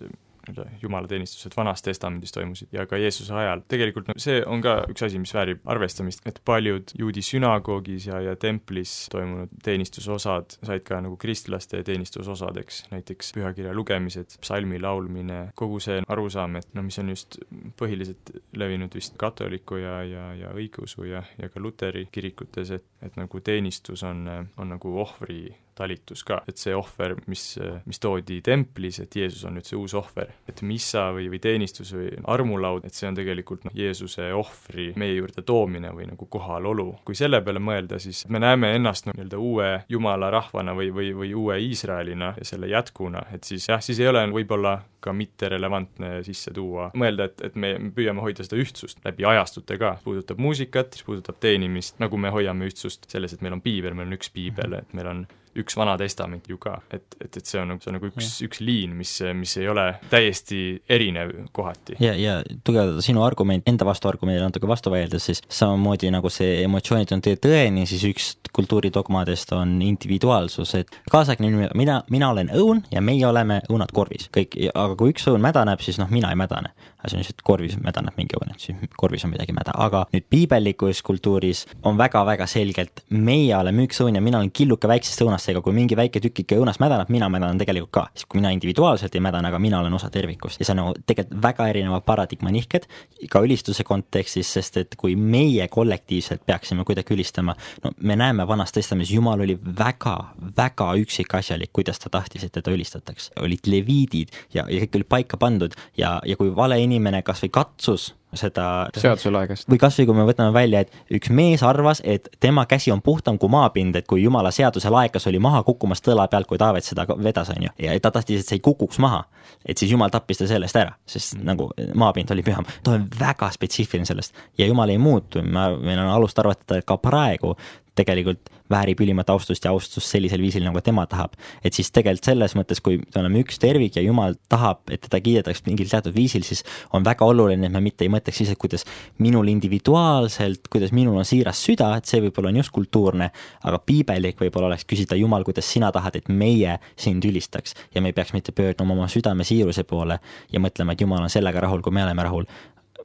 jumalateenistused Vanas Testamendis toimusid ja ka Jeesuse ajal. tegelikult no see on ka üks asi, mis väärib arvestamist, et paljud juudi sünagoogis ja, ja templis toimunud teenistusosad said ka nagu kristlaste teenistusosadeks, näiteks pühakirja lugemised, psalmi laulmine, kogu see arusaam, et noh, mis on just põhiliselt levinud vist katoliku ja, ja, ja õigeusu ja, ja ka luteri kirikutes, et, et nagu teenistus on, on nagu ohvri talitus ka, et see ohver, mis, mis toodi templis, et Jeesus on nüüd see uus ohver, et missa või, või teenistus või armulaud, et see on tegelikult noh, Jeesuse ohvri meie juurde toomine või nagu kohalolu. kui selle peale mõelda, siis me näeme ennast noh, nii-öelda uue jumala rahvana või, või, või uue Iisraelina ja selle jätkuna, et siis jah, siis ei ole võib-olla ka mitte relevantne sisse tuua, mõelda, et, et me püüame hoida seda ühtsust läbi ajastute ka, puudutab muusikat, mis puudutab teenimist, nagu me hoiame ühtsust selles, et meil on piibel, meil on üks piibel, et meil on üks Vana Testament ju ka, et, et, et see on see on nagu üks, üks liin, mis, mis ei ole täiesti erinev kohati. ja, ja tugevdada sinu argument, enda vastuargumendile natuke vastu vaieldes, siis samamoodi nagu see emotsioonid on tee tõeni, siis üks kultuuridogmadest on individuaalsus, et kaasaegne inimene, mina, mina olen õun ja meie oleme õunad korvis, kõik, aga kui üks õun mädaneb, siis noh, mina ei mädane. see on lihtsalt korvis mädaneb mingi õun, et siis korvis on midagi mäda, aga nüüd piibellikus kultuuris on väga-väga selgelt, meie oleme üks õun ja mina olen killuke väiksest õunast seega kui mingi väike tükike õunas mädaneb, mina mädanen tegelikult ka, siis kui mina individuaalselt ei mädane, aga mina olen osa tervikust ja see on nagu tegelikult väga erinevad paradigma nihked ka ülistuse kontekstis, sest et kui meie kollektiivselt peaksime kuidagi ülistama, no me näeme Vanas Testamendis, Jumal oli väga, väga üksikasjalik, kuidas ta tahtis, et teda ülistataks. olid leviidid ja, ja kõik oli paika pandud ja, ja kui vale inimene kas või katsus seda seaduse laegast. või kasvõi kui me võtame välja, et üks mees arvas, et tema käsi on puhtam kui maapind, et kui jumala seaduse laekas oli maha kukkumas tõla pealt, kui Taavet seda vedas, on ju, ja ta tahtis, et see ei kukuks maha. et siis jumal tappis ta sellest ära, sest nagu maapind oli püham. ta on väga spetsiifiline sellest ja jumal ei muutu, ma, meil on alust arvata, et ka praegu tegelikult väärib ülimat austust ja austust sellisel viisil, nagu tema tahab. et siis tegelikult selles mõttes, kui me oleme üks tervik ja Jumal tahab, et teda kiidetaks mingil teatud viisil, siis on väga oluline, et me mitte ei mõtleks siis, et kuidas minul individuaalselt, kuidas minul on siiras süda, et see võib-olla on just kultuurne, aga piibelik võib-olla oleks küsida, Jumal, kuidas sina tahad, et meie sind ülistaks ja me ei peaks mitte pöörduma oma südame siiruse poole ja mõtlema, et Jumal on sellega rahul, kui me oleme rahul,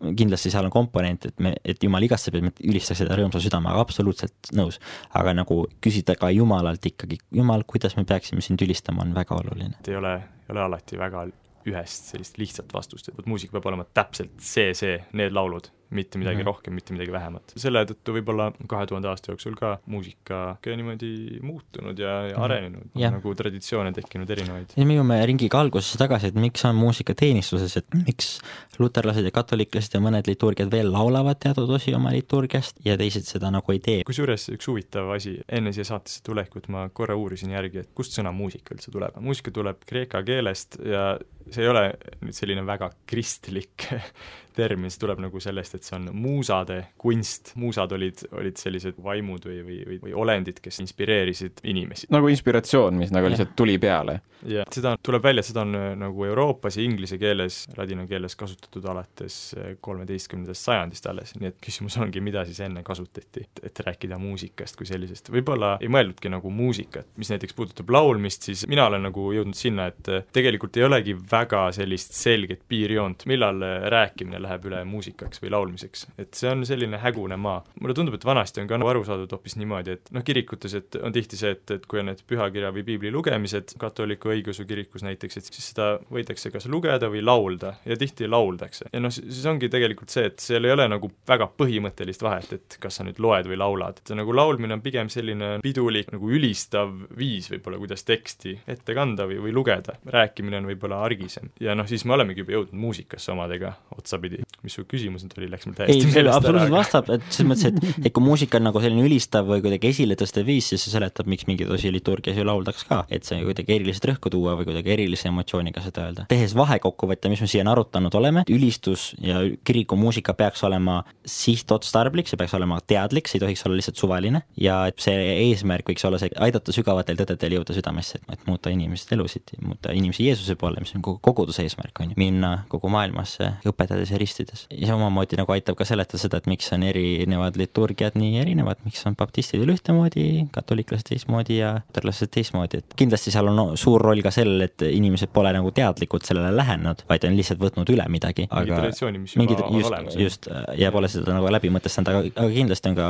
kindlasti seal on komponent, et me, et jumal igatseb, et me ülistaks seda rõõmsa südamega, absoluutselt nõus. aga nagu küsida ka jumalalt ikkagi, jumal, kuidas me peaksime sind ülistama, on väga oluline. ei ole, ei ole alati väga ühest sellist lihtsat vastust, et muusika peab olema täpselt see, see, need laulud mitte midagi mm -hmm. rohkem, mitte midagi vähemat. selle tõttu võib-olla kahe tuhande aasta jooksul ka muusika ka niimoodi muutunud ja, ja mhm. arenenud mm, -hmm. nagu traditsioone tekkinud erinevaid. ja me jõuame ringiga algusesse tagasi, et miks on muusika teenistuses, et miks luterlased ja katoliklased ja mõned liturgiad veel laulavad teatud osi oma liturgiast ja teised seda nagu ei tee. kusjuures üks huvitav asi, enne siia saatesse tulekut ma korra uurisin järgi, et kust sõna muusika üldse tuleb. muusika tuleb kreeka keelest ja see ei ole nüüd selline väga kristlik termin, see tuleb nagu sellest, et see on muusade kunst, muusad olid, olid sellised vaimud või, või, või, või olendid, kes inspireerisid inimesi. nagu inspiratsioon, mis nagu lihtsalt tuli peale. jah, seda tuleb välja, seda on äh, nagu Euroopas ja inglise keeles, ladina keeles kasutatud alates äh, kolmeteistkümnendast sajandist alles, nii et küsimus ongi, mida siis enne kasutati, et rääkida muusikast kui sellisest. võib-olla ei mõeldudki nagu muusikat, mis näiteks puudutab laulmist, siis mina olen nagu jõudnud sinna, et äh, tegelikult ei olegi väga sellist selget piirjoont, millal rääkimine läheb üle muusikaks või laulmiseks. Et see on selline hägune maa. mulle tundub, et vanasti on ka aru saadud hoopis niimoodi, et noh, kirikutes, et on tihti see, et, et kui on need pühakirja või piibli lugemised katoliku õigeusu kirikus näiteks, et siis seda võidakse kas lugeda või laulda ja tihti lauldakse. ja noh, siis ongi tegelikult see, et seal ei ole nagu väga põhimõttelist vahet, et kas sa nüüd loed või laulad, et nagu laulmine on pigem selline pidulik nagu ülistav viis võib-olla, kuidas teksti ette kanda või, või lugeda. rääkimine on võib-olla argisem. ja noh, siis me olemegi juba jõudnud muusikasse omadega otsapidi mis su küsimus nüüd oli, läks mul täiesti ei, meelest ära. vastab, et selles mõttes, et et kui muusika on nagu selline ülistav või kuidagi esiletõstev viis, siis see seletab, miks mingeid osi liturgias ju lauldaks ka, et see kuidagi eriliselt rõhku õhku tuua või kuidagi erilise emotsiooniga seda öelda. tehes vahekokkuvõtte, mis me siiani arutanud oleme, ülistus ja kirikumuusika peaks olema sihtotstarblik, see peaks olema teadlik, see ei tohiks olla lihtsalt suvaline ja et see eesmärk võiks olla see, aidata sügavatel tõdedel jõuda südamesse, et muuta inimeste elusid, muuta inimesi Jeesuse poole, mis on kogu koguduse eesmärk, on ju, minna kogu maailmasse õpetades ja ristides. ja omamoodi nagu aitab ka seletada seda, et miks on erinevad liturgiad nii erinevad, miks on baptistidel ühtemoodi, katoliiklased teistmoodi ja luterlased teistmoodi, et kindlasti seal on suur roll ka sellel, et inimesed pole nagu teadlikult sellele lähenenud, vaid on lihtsalt võtnud üle midagi. mingi traditsiooni, mis juba mingid, on just, olemas. just, ja pole seda nagu läbi mõtestanud, aga, aga kindlasti on ka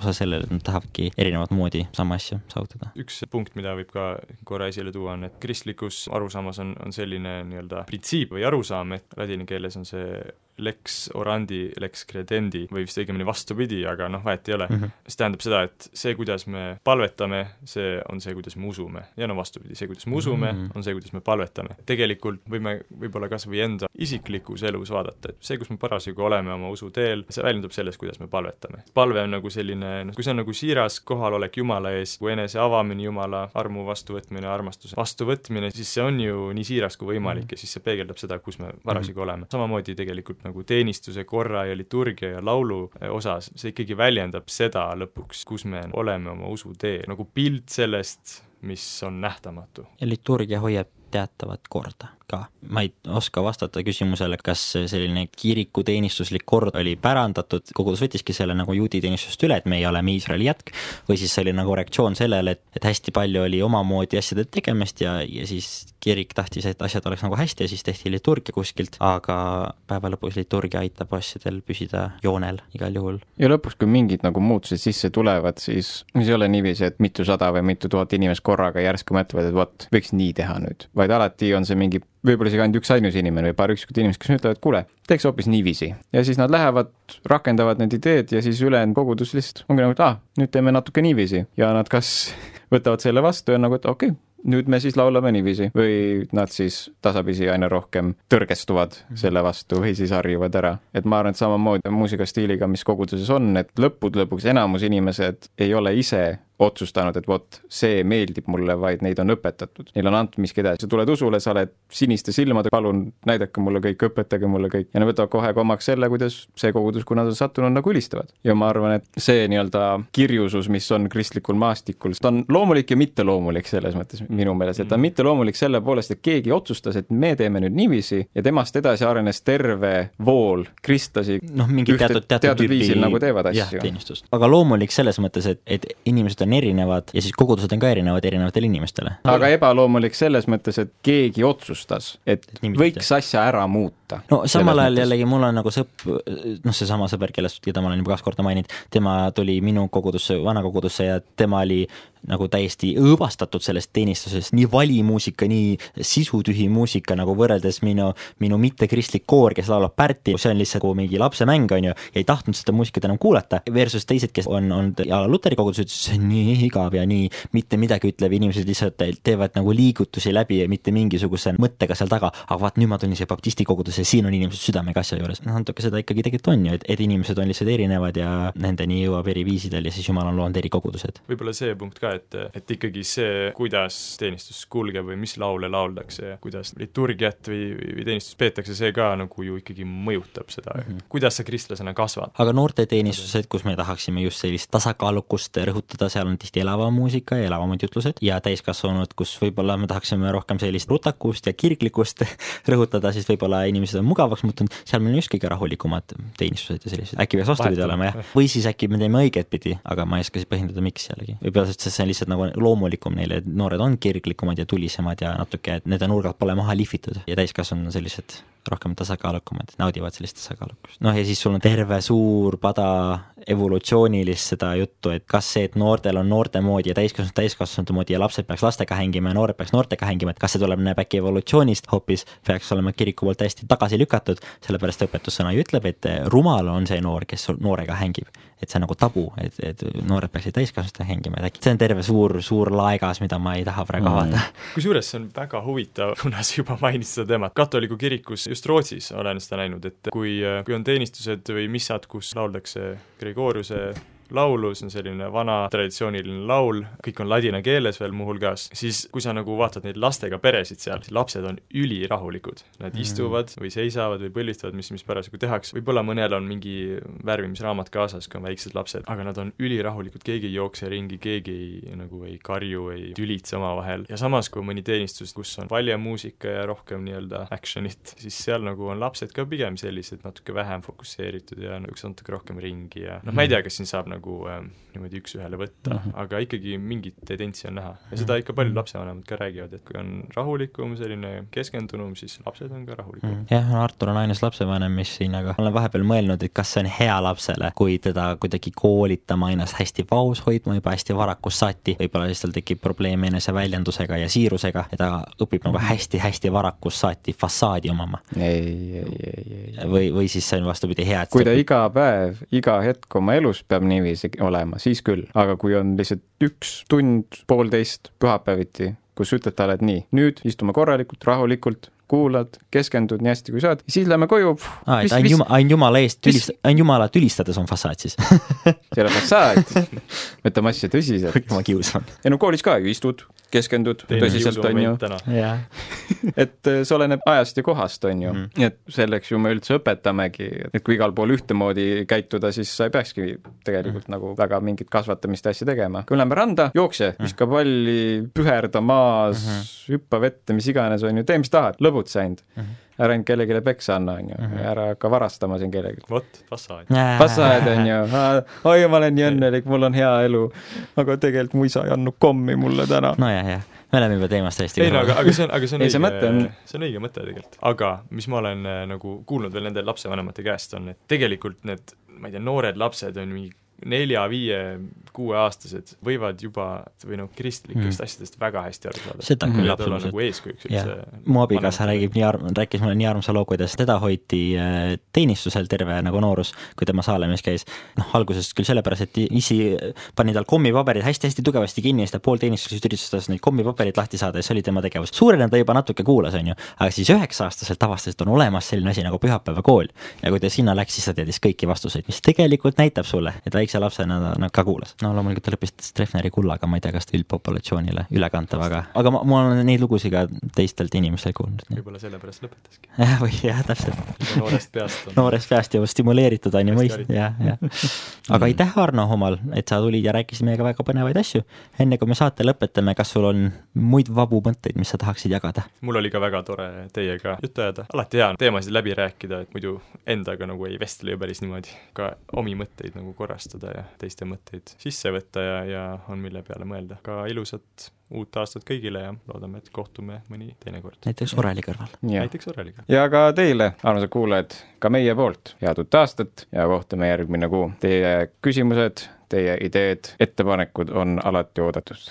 osa sellel, et nad tahavadki erinevat moodi sama asja saavutada. üks punkt, mida võib ka korra esile tuua, on, et kristlikus arusaamas on, on selline nii-öelda printsiip või arusaam, et ladina keeles on see lex orandi, lex credendi või vist õigemini vastupidi, aga noh, vahet ei ole mm. Mhm. -hmm. see tähendab seda, et see, kuidas me palvetame, see on see, kuidas me usume. ja no vastupidi, see, kuidas me usume mm, Mhm. -hmm. on see, kuidas me palvetame. tegelikult võime võib-olla kas või enda isiklikus elus vaadata, et see, kus me parasjagu oleme oma usuteel, see väljendub selles, kuidas me palvetame. palve on nagu selline, noh, kui see on nagu siiras kohalolek Jumala ees, kui enese avamine Jumala armu vastuvõtmine, armastuse vastuvõtmine, siis see on ju nii siiras kui võimalik ja siis see peegeldab seda, kus me parasjagu oleme. samamoodi tegelikult nagu teenistuse korra ja liturgia ja laulu eh, osas, see ikkagi väljendab seda lõpuks, kus me oleme oma usuteel, nagu pilt sellest, mis on nähtamatu. ja liturgia hoiab teatavat korda ka. ma ei oska vastata küsimusele, kas selline kirikuteenistuslik kord oli pärandatud, kogudus võttiski selle nagu juudi teenistusest üle, et meie oleme Iisraeli jätk, või siis see oli nagu reaktsioon sellele, et, et hästi palju oli omamoodi asjade tegemist ja, ja siis kirik tahtis, et asjad oleks nagu hästi ja siis tehti liturgia kuskilt, aga päeva lõpus liturgia aitab asjadel püsida joonel igal juhul. ja lõpuks, kui mingid nagu muutused sisse tulevad, siis ei ole niiviisi, et mitusada või mitu tuhat inimest korraga järsku mõtlevad, et vot, võiks nii teha nüüd, vaid alati on see mingi võib-olla isegi ainult üksainus inimene või paar üksikut inimest, kes ütlevad, kuule, teeks hoopis niiviisi. ja siis nad lähevad, rakendavad need ideed ja siis ülejäänud kogudus lihtsalt ongi nagu, et aa ah,, nüüd teeme natuke niiviisi ja nad kas võtavad selle vastu ja nagu, et okei okay, nüüd me siis laulame niiviisi või nad siis tasapisi aina rohkem tõrgestuvad selle vastu või siis harjuvad ära. et ma arvan, et samamoodi muusikastiiliga, mis koguduses on, et lõppude lõpuks enamus inimesed ei ole ise otsustanud, et vot, see meeldib mulle, vaid neid on õpetatud. Neile on antud miski edasi, sa tuled usule, sa oled siniste silmadega, palun näidake mulle kõik, õpetage mulle kõik ja nad võtavad kohe ka omaks selle, kuidas see kogudus, kuhu nad on sattunud, nagu ülistavad. ja ma arvan, et see nii-öelda kirjusus, mis on kristlikul maastikul, ta on loomulik ja mitteloomulik selles mõttes minu meelest, et ta on mitteloomulik selle poolest, et keegi otsustas, et me teeme nüüd niiviisi ja temast edasi arenes terve vool kristlasi noh, mingi ühte- teatud, teatud, teatud tüüpi viisil nagu teevad jah, asju. teenistust. aga loomulik selles mõttes, et, et inimesed on erinevad ja siis kogudused on ka erinevad erinevatele inimestele. aga ebaloomulik selles mõttes, et keegi otsustas, et võiks asja ära muuta. No samal ajal jällegi mul on nagu sõp-, noh, seesama sõber, kellest, keda ma olen juba kaks korda maininud, tema tuli minu kogudusse, vana kogudusse ja tema oli nagu täiesti õõvastatud sellest teenistusest, nii valimuusika, nii sisutühi muusika nagu võrreldes minu, minu mittekristlik koor, kes laulab Pärti, see on lihtsalt nagu mingi lapsemäng, on ju, ja ei tahtnud seda muusikat enam kuulata, versus teised, kes on olnud ja luteri koguduses ütles, see on nii igav ja nii mitte midagi ütlev, inimesed lihtsalt teevad nagu liigutusi läbi ja mitte mingisuguse mõttega seal taga, aga vaat nüüd ma tulin siia baptisti kogudusse, siin on inimesed südamega asja juures, noh natuke seda ikkagi tegelikult on ju, et, et inimesed on lihtsalt erinevad ja nendeni jõuab eri viisidel ja siis Jumal on loonud erikogudused. võib-olla see punkt ka, et, et ikkagi see, kuidas teenistus kulgeb või mis laule lauldakse ja kuidas liturgiat või, või teenistust peetakse, see ka nagu ju ikkagi mõjutab seda mm, -hmm. kuidas sa kristlasena kasvad. aga noorteteenistused, kus me tahaksime just sellist tasakaalukust rõhutada, seal on tihti elava muusika ja elavamad jutlused ja täiskasvanud, kus võib-olla me tahaksime rohkem sellist rutakust ja kirglikkust rõhutada, siis võib-olla inimesed on mugavaks muutunud, seal meil on just kõige rahulikumad teenistused ja sellised, äkki peaks vastupidi olema jah, või siis äkki me teeme õiget pidi, aga ma ei oska siis põhjendada, miks jällegi. võib-olla sest see on lihtsalt nagu loomulikum neile, et noored on kirglikumad ja tulisemad ja natuke, et nende nurgad pole maha lihvitud ja täiskasvanud on sellised rohkem tasakaalukamad, naudivad sellist tasakaalukust. noh, ja siis sul on terve suur pada evolutsioonilist seda juttu, et kas see, et noortel on noorte moodi ja täiskasvanud täiskasvanute moodi ja lapsed peaks lastega hängima ja noored peaks noortega hängima, et kas see tuleb, näeb äkki evolutsioonist hoopis, peaks olema kiriku poolt hästi tagasi lükatud, sellepärast õpetussõna ju ütleb, et rumal on see noor, kes noorega hängib. Et see on nagu tabu, et, et noored peaksid täiskasvanutega hängima, et äkki see on terve suur, suur laegas, mida ma ei taha praegu avada mm. kusjuures see on väga huvitav, kuna sa juba mainisid seda teemat, katoliku kirikus, just Rootsis olen seda näinud, et kui, kui on teenistused või missad, kus lauldakse Gregoriuse laulu, see on selline vana traditsiooniline laul, kõik on ladina keeles veel muuhulgas, siis kui sa nagu vaatad neid lastega peresid seal, lapsed on ülirahulikud. Nad mm istuvad või seisavad või põlvistavad, mis, mis parasjagu tehakse, võib-olla mõnel on mingi värvimisraamat kaasas, kui on väiksed lapsed, aga nad on ülirahulikud, keegi ei jookse ringi, keegi ei nagu ei karju, ei tülitse omavahel. Ja samas, kui mõni teenistus, kus on paljamuusika ja rohkem nii-öelda action'it, siis seal nagu on lapsed ka pigem sellised natuke vähem fokusseeritud ja niisugused natuke rohkem ringi ja noh, ma ei tea, kas siin saab nagu äh, niimoodi üks-ühele võtta mm, -hmm. aga ikkagi mingit tendentsi on näha. ja seda ikka paljud lapsevanemad ka räägivad, et kui on rahulikum, selline keskendunum, siis lapsed on ka rahulikumad mm. -hmm. jah, Artur on ainus lapsevanem, mis siin, aga ma olen vahepeal mõelnud, et kas see on hea lapsele, kui teda kuidagi koolitama ennast hästi vaos hoidma juba hästi varakult saati, võib-olla siis tal tekib probleeme eneseväljendusega ja siirusega ja ta õpib nagu hästi-hästi varakult saati fassaadi omama. ei, ei, ei, ei. või, või siis see on vastupidi hea, et kui ta iga päev, iga hetk oma elus peab niiviisi olema, siis küll, aga kui on lihtsalt üks tund, poolteist pühapäeviti, kus ütled talle, et nii, nüüd istume korralikult, rahulikult, kuulad, keskendud nii hästi kui saad, siis lähme koju. ainult jumala, ainult jumala eest tülist-, ainult jumala tülistades on fassaad siis see ei ole fassaad, võtame asja tõsiselt. ma kiusan. ei no koolis ka ju istud, keskendud Teine tõsiselt, on ju. et äh, see oleneb ajast ja kohast, on ju mm., et selleks ju me üldse õpetamegi, et kui igal pool ühtemoodi käituda, siis sa ei peakski tegelikult mm. nagu väga mingit kasvatamist ja asja tegema. kui lähme randa, jookse, viska palli, püherda maas mm, -hmm. hüppa vette, mis iganes, on ju, tee, mis tahad, lõbutse ainult mm. -hmm ära ainult kellelegi peksa anna, on ju mm, -hmm. ära hakka varastama siin kellelgi. vot, fassaad. fassaad on ju, oi, ma olen nii õnnelik, mul on hea elu, aga tegelikult mu isa ei andnud kommi mulle täna. nojah, jah me oleme juba teemast täiesti ei no aga, aga see on, aga see on ei, õige, see mõte on... see on õige mõte tegelikult. aga mis ma olen äh, nagu kuulnud veel nende lapsevanemate käest, on, et tegelikult need, ma ei tea, noored lapsed on mingi nelja-viie-kuueaastased võivad juba või noh, kristlikest mm. asjadest väga hästi aru saada. seda küll, absoluutselt. nagu eeskujuks üldse. mu abikaasa räägib nii arm-, rääkis mulle nii armsa loo, kuidas teda hoiti äh, teenistusel terve nagu noorus, kui tema Saalemis käis. noh, alguses küll sellepärast, et isi pani tal kommipaberid hästi-hästi tugevasti kinni ja siis ta pool teenistusest üritas neid kommipaberid lahti saada ja see oli tema tegevus. suurena ta juba natuke kuulas, on ju, aga siis üheksa-aastaselt avastas, et on olemas selline asi nagu pühapäevakool. ja kui ta sinna läks, siis ta teadis kõiki vastuseid, mis tegelikult näitab sulle, et väikse lapsena ta nagu ka kuulas. No loomulikult ta lõppes Treffneri kullaga, ma ei tea, kas ta üldpopulatsioonile ülekantav, aga, aga ma, ma olen neid lugusid ka teistelt inimestelt kuulnud. võib-olla sellepärast lõpetaski. jah, või jah, täpselt. noorest peast on. noorest peast juba stimuleeritud on ju mõist-, jah, jah. aga aitäh, Arno Omal, et sa tulid ja rääkisid meiega väga põnevaid asju. enne kui me saate lõpetame, kas sul on muid vabu mõtteid, mis sa tahaksid jagada? mul oli ka väga tore teiega juttu ajada, alati hea teemasid läbi rääkida, et muidu endaga nagu ei vestle ju päris niimoodi, ka omi mõtteid nagu korrastada ja teiste mõtteid sisse võtta ja, ja on, mille peale mõelda. ka ilusat uut aastat kõigile ja loodame, et kohtume mõni teine kord. näiteks Oreli kõrval. näiteks Oreli kõrval. ja ka teile, armsad kuulajad, ka meie poolt head uut aastat ja kohtume järgmine kuu. Teie küsimused, teie ideed, ettepanekud on alati oodatud.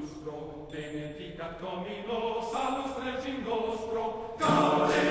benedicat Domino, salus regim nostro, Gaudem!